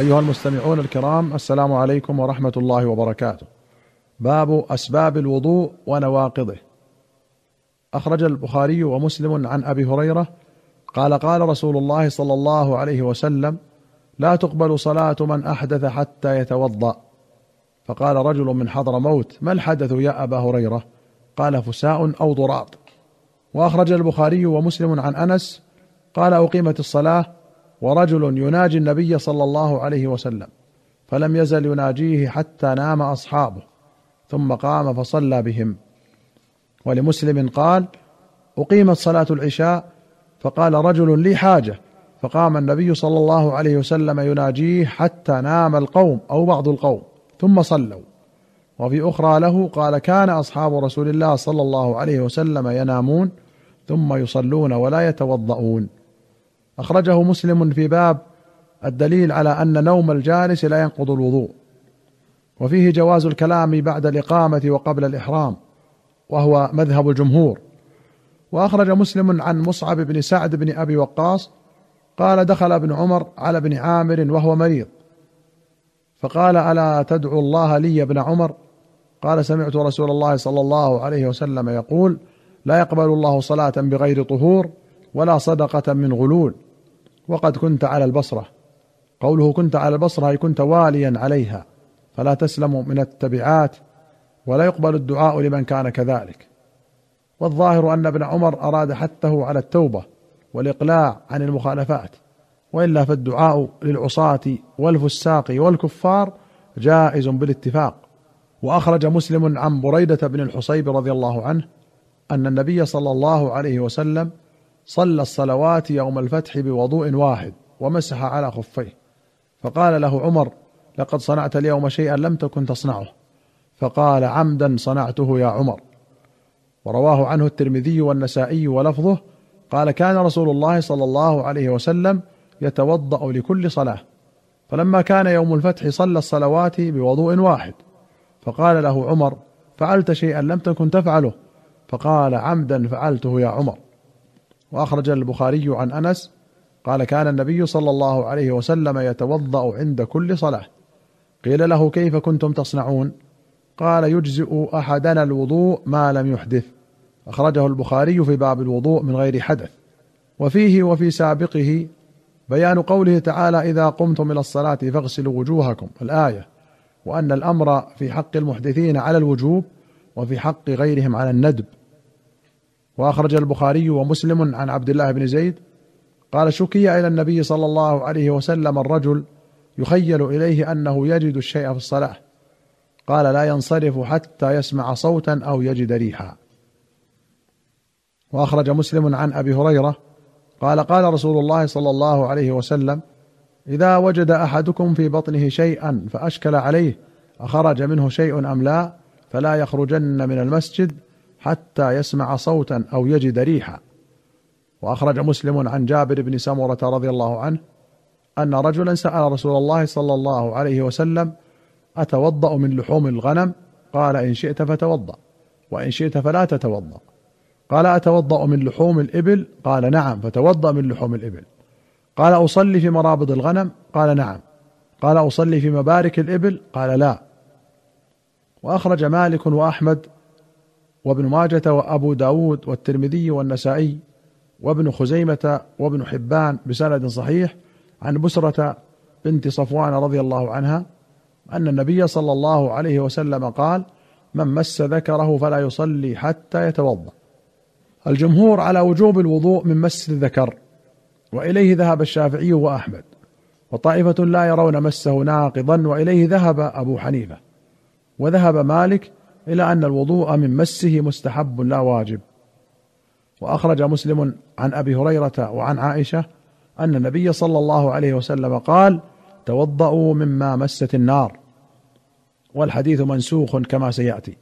أيها المستمعون الكرام السلام عليكم ورحمة الله وبركاته. باب أسباب الوضوء ونواقضه. أخرج البخاري ومسلم عن أبي هريرة قال قال رسول الله صلى الله عليه وسلم: لا تقبل صلاة من أحدث حتى يتوضأ. فقال رجل من حضر موت: ما الحدث يا أبا هريرة؟ قال فساء أو ضراط. وأخرج البخاري ومسلم عن أنس قال أقيمت الصلاة ورجل يناجي النبي صلى الله عليه وسلم فلم يزل يناجيه حتى نام أصحابه ثم قام فصلى بهم. ولمسلم قال أقيمت صلاة العشاء؟ فقال رجل لي حاجة. فقام النبي صلى الله عليه وسلم يناجيه حتى نام القوم أو بعض القوم ثم صلوا. وفي أخرى له قال كان أصحاب رسول الله صلى الله عليه وسلم ينامون ثم يصلون ولا يتوضؤون. أخرجه مسلم في باب الدليل على أن نوم الجالس لا ينقض الوضوء وفيه جواز الكلام بعد الإقامة وقبل الإحرام وهو مذهب الجمهور. وأخرج مسلم عن مصعب بن سعد بن أبي وقاص قال دخل ابن عمر على ابن عامر وهو مريض فقال ألا تدعو الله لي يا ابن عمر؟ قال سمعت رسول الله صلى الله عليه وسلم يقول لا يقبل الله صلاة بغير طهور ولا صدقة من غلول. وقد كنت على البصرة. قوله كنت على البصرة أي كنت واليا عليها. فلا تسلم من التبعات ولا يقبل الدعاء لمن كان كذلك. والظاهر أن ابن عمر أراد حثه على التوبة والإقلاع عن المخالفات وإلا فالدعاء للعصاة والفساق والكفار جائز بالاتفاق. وأخرج مسلم عن بريدة بن الحصيب رضي الله عنه أن النبي صلى الله عليه وسلم صلى الصلوات يوم الفتح بوضوء واحد ومسح على خفيه. فقال له عمر لقد صنعت اليوم شيئا لم تكن تصنعه. فقال عمدا صنعته يا عمر. ورواه عنه الترمذي والنسائي ولفظه قال كان رسول الله صلى الله عليه وسلم يتوضأ لكل صلاة فلما كان يوم الفتح صلى الصلوات بوضوء واحد. فقال له عمر فعلت شيئا لم تكن تفعله. فقال عمدا فعلته يا عمر. وأخرج البخاري عن أنس قال كان النبي صلى الله عليه وسلم يتوضأ عند كل صلاة. قيل له كيف كنتم تصنعون؟ قال يجزئ أحدنا الوضوء ما لم يحدث. أخرجه البخاري في باب الوضوء من غير حدث. وفيه وفي سابقه بيان قوله تعالى إذا قمتم إلى الصلاة فاغسلوا وجوهكم الآية. وأن الأمر في حق المحدثين على الوجوب وفي حق غيرهم على الندب. وأخرج البخاري ومسلم عن عبد الله بن زيد قال شكي إلى النبي صلى الله عليه وسلم الرجل يخيل إليه أنه يجد الشيء في الصلاة. قال لا ينصرف حتى يسمع صوتا أو يجد ريحا. وأخرج مسلم عن أبي هريرة قال قال رسول الله صلى الله عليه وسلم إذا وجد أحدكم في بطنه شيئا فأشكل عليه أخرج منه شيء أم لا فلا يخرجن من المسجد حتى يسمع صوتا أو يجد ريحا. وأخرج مسلم عن جابر بن سمرة رضي الله عنه أن رجلا سأل رسول الله صلى الله عليه وسلم أتوضأ من لحوم الغنم؟ قال إن شئت فتوضأ وإن شئت فلا تتوضأ. قال أتوضأ من لحوم الإبل؟ قال نعم فتوضأ من لحوم الإبل. قال أصلي في مرابض الغنم؟ قال نعم. قال أصلي في مبارك الإبل؟ قال لا. وأخرج مالك وأحمد وابن ماجة وأبو داود والترمذي والنسائي وابن خزيمة وابن حبان بسند صحيح عن بسرة بنت صفوان رضي الله عنها أن النبي صلى الله عليه وسلم قال من مس ذكره فلا يصلي حتى يتوضأ. الجمهور على وجوب الوضوء من مس الذكر وإليه ذهب الشافعي وأحمد وطائفة لا يرون مسه ناقضا وإليه ذهب أبو حنيفة وذهب مالك إلى أن الوضوء من مسه مستحب لا واجب. وأخرج مسلم عن أبي هريرة وعن عائشة أن النبي صلى الله عليه وسلم قال توضأوا مما مست النار والحديث منسوخ كما سيأتي.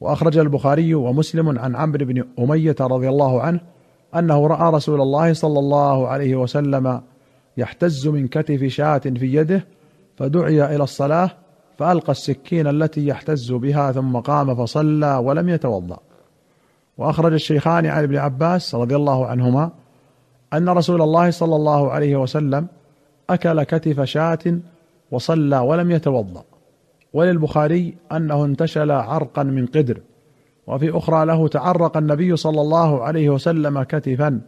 وأخرج البخاري ومسلم عن عمرو بن أمية رضي الله عنه أنه رأى رسول الله صلى الله عليه وسلم يحتز من كتف شاة في يده فدعي إلى الصلاة فألقى السكين التي يحتز بها ثم قام فصلى ولم يتوضأ. وأخرج الشيخان عن ابن عباس رضي الله عنهما أن رسول الله صلى الله عليه وسلم أكل كتف شاة وصلى ولم يتوضأ. وللبخاري أنه انتشل عرقا من قدر. وفي أخرى له تعرق النبي صلى الله عليه وسلم كتفا.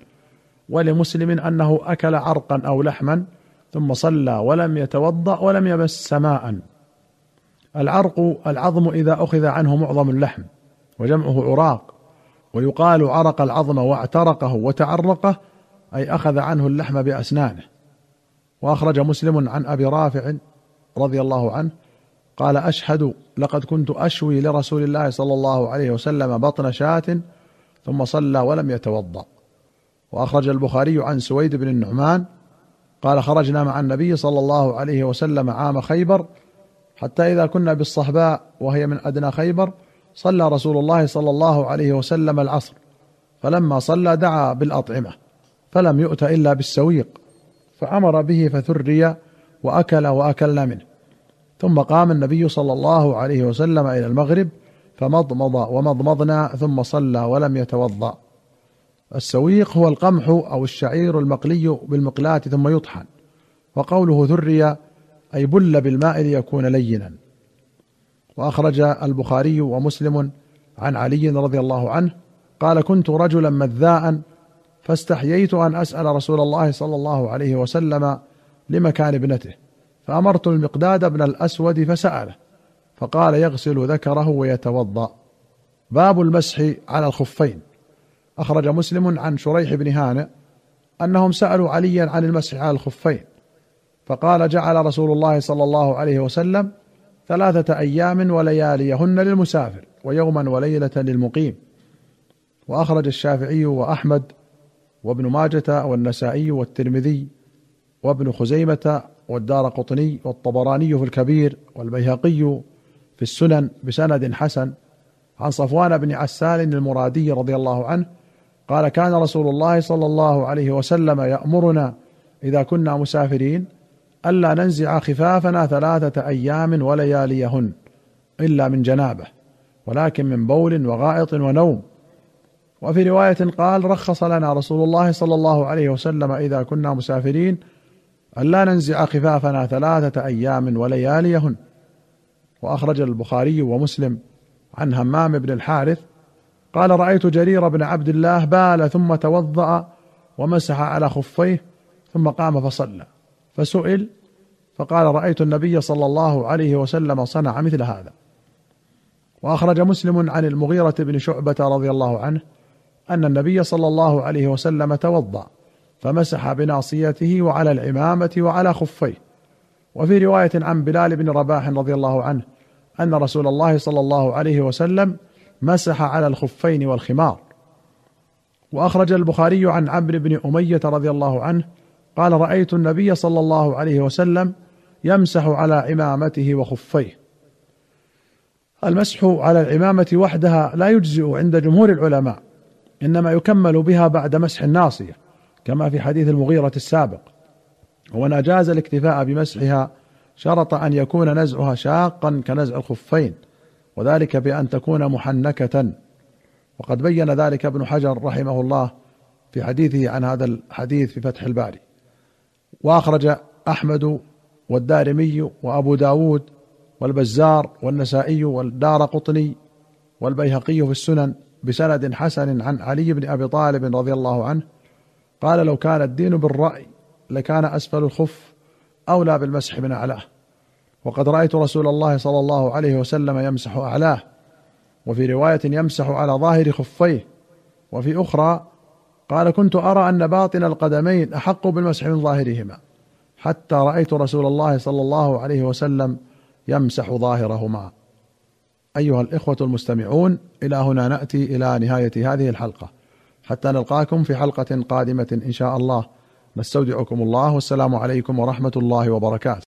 ولمسلم أنه أكل عرقا أو لحما ثم صلى ولم يتوضأ ولم يمس سماء العرق العظم إذا أخذ عنه معظم اللحم وجمعه عراق ويقال عرق العظم واعترقه وتعرقه أي أخذ عنه اللحم بأسنانه. وأخرج مسلم عن أبي رافع رضي الله عنه قال أشهد لقد كنت أشوي لرسول الله صلى الله عليه وسلم بطن شاة ثم صلى ولم يتوضأ. وأخرج البخاري عن سويد بن النعمان قال خرجنا مع النبي صلى الله عليه وسلم عام خيبر حتى إذا كنا بالصهباء وهي من أدنى خيبر صلى رسول الله صلى الله عليه وسلم العصر. فلما صلى دعا بالأطعمة فلم يؤت إلا بالسويق. فأمر به فثري وأكل وأكلنا منه. ثم قام النبي صلى الله عليه وسلم إلى المغرب فمضمض ومضمضنا ثم صلى ولم يتوضأ. السويق هو القمح أو الشعير المقلي بالمقلاة ثم يطحن. وقوله ذري أي بل بالماء ليكون لينا. وأخرج البخاري ومسلم عن علي رضي الله عنه قال كنت رجلا مذاء فاستحييت أن أسأل رسول الله صلى الله عليه وسلم لمكان ابنته فأمرت المقداد بن الأسود فسأله فقال يغسل ذكره ويتوضأ. باب المسح على الخفين. أخرج مسلم عن شريح بن هانئ أنهم سألوا عليا عن المسح على الخفين. فقال جعل رسول الله صلى الله عليه وسلم ثلاثة أيام ولياليهن للمسافر ويوما وليلة للمقيم. وأخرج الشافعي وأحمد وابن ماجة والنسائي والترمذي وابن خزيمة والدار قطني والطبراني في الكبير والبيهقي في السنن بسند حسن. عن صفوان بن عسال المرادي رضي الله عنه قال كان رسول الله صلى الله عليه وسلم يأمرنا إذا كنا مسافرين ألا ننزع خفافنا ثلاثة أيام ولياليهن إلا من جنابة ولكن من بول وغائط ونوم. وفي رواية قال رخص لنا رسول الله صلى الله عليه وسلم إذا كنا مسافرين الا ننزع خفافنا ثلاثة أيام ولياليهن. وأخرج البخاري ومسلم عن همام بن الحارث قال رأيت جرير بن عبد الله بال ثم توضأ ومسح على خفيه ثم قام فصلى. فسئل فقال رأيت النبي صلى الله عليه وسلم صنع مثل هذا. وأخرج مسلم عن المغيرة بن شعبة رضي الله عنه أن النبي صلى الله عليه وسلم توضأ فمسح بناصيته وعلى العمامة وعلى خفيه. وفي رواية عن بلال بن رباح رضي الله عنه أن رسول الله صلى الله عليه وسلم مسح على الخفين والخمار. وأخرج البخاري عن عمرو بن أمية رضي الله عنه قال رأيت النبي صلى الله عليه وسلم يمسح على عمامته وخفيه. المسح على العمامه وحدها لا يجزئ عند جمهور العلماء إنما يكمل بها بعد مسح الناصية كما في حديث المغيرة السابق. ومن أجاز الاكتفاء بمسحها شرط أن يكون نزعها شاقا كنزع الخفين وذلك بأن تكون محنكة. وقد بين ذلك ابن حجر رحمه الله في حديثه عن هذا الحديث في فتح الباري. وأخرج أحمد والدارمي وأبو داود والبزار والنسائي والدار قطني والبيهقي في السنن بسند حسن عن علي بن أبي طالب رضي الله عنه قال لو كان الدين بالرأي لكان أسفل الخف أولى بالمسح من أعلاه. وقد رأيت رسول الله صلى الله عليه وسلم يمسح أعلاه. وفي رواية يمسح على ظاهر خفيه. وفي أخرى قال كنت أرى أن باطن القدمين أحق بالمسح من ظاهرهما حتى رأيت رسول الله صلى الله عليه وسلم يمسح ظاهرهما. أيها الإخوة المستمعون إلى هنا نأتي إلى نهاية هذه الحلقة. حتى نلقاكم في حلقة قادمة إن شاء الله. نستودعكم الله والسلام عليكم ورحمة الله وبركاته.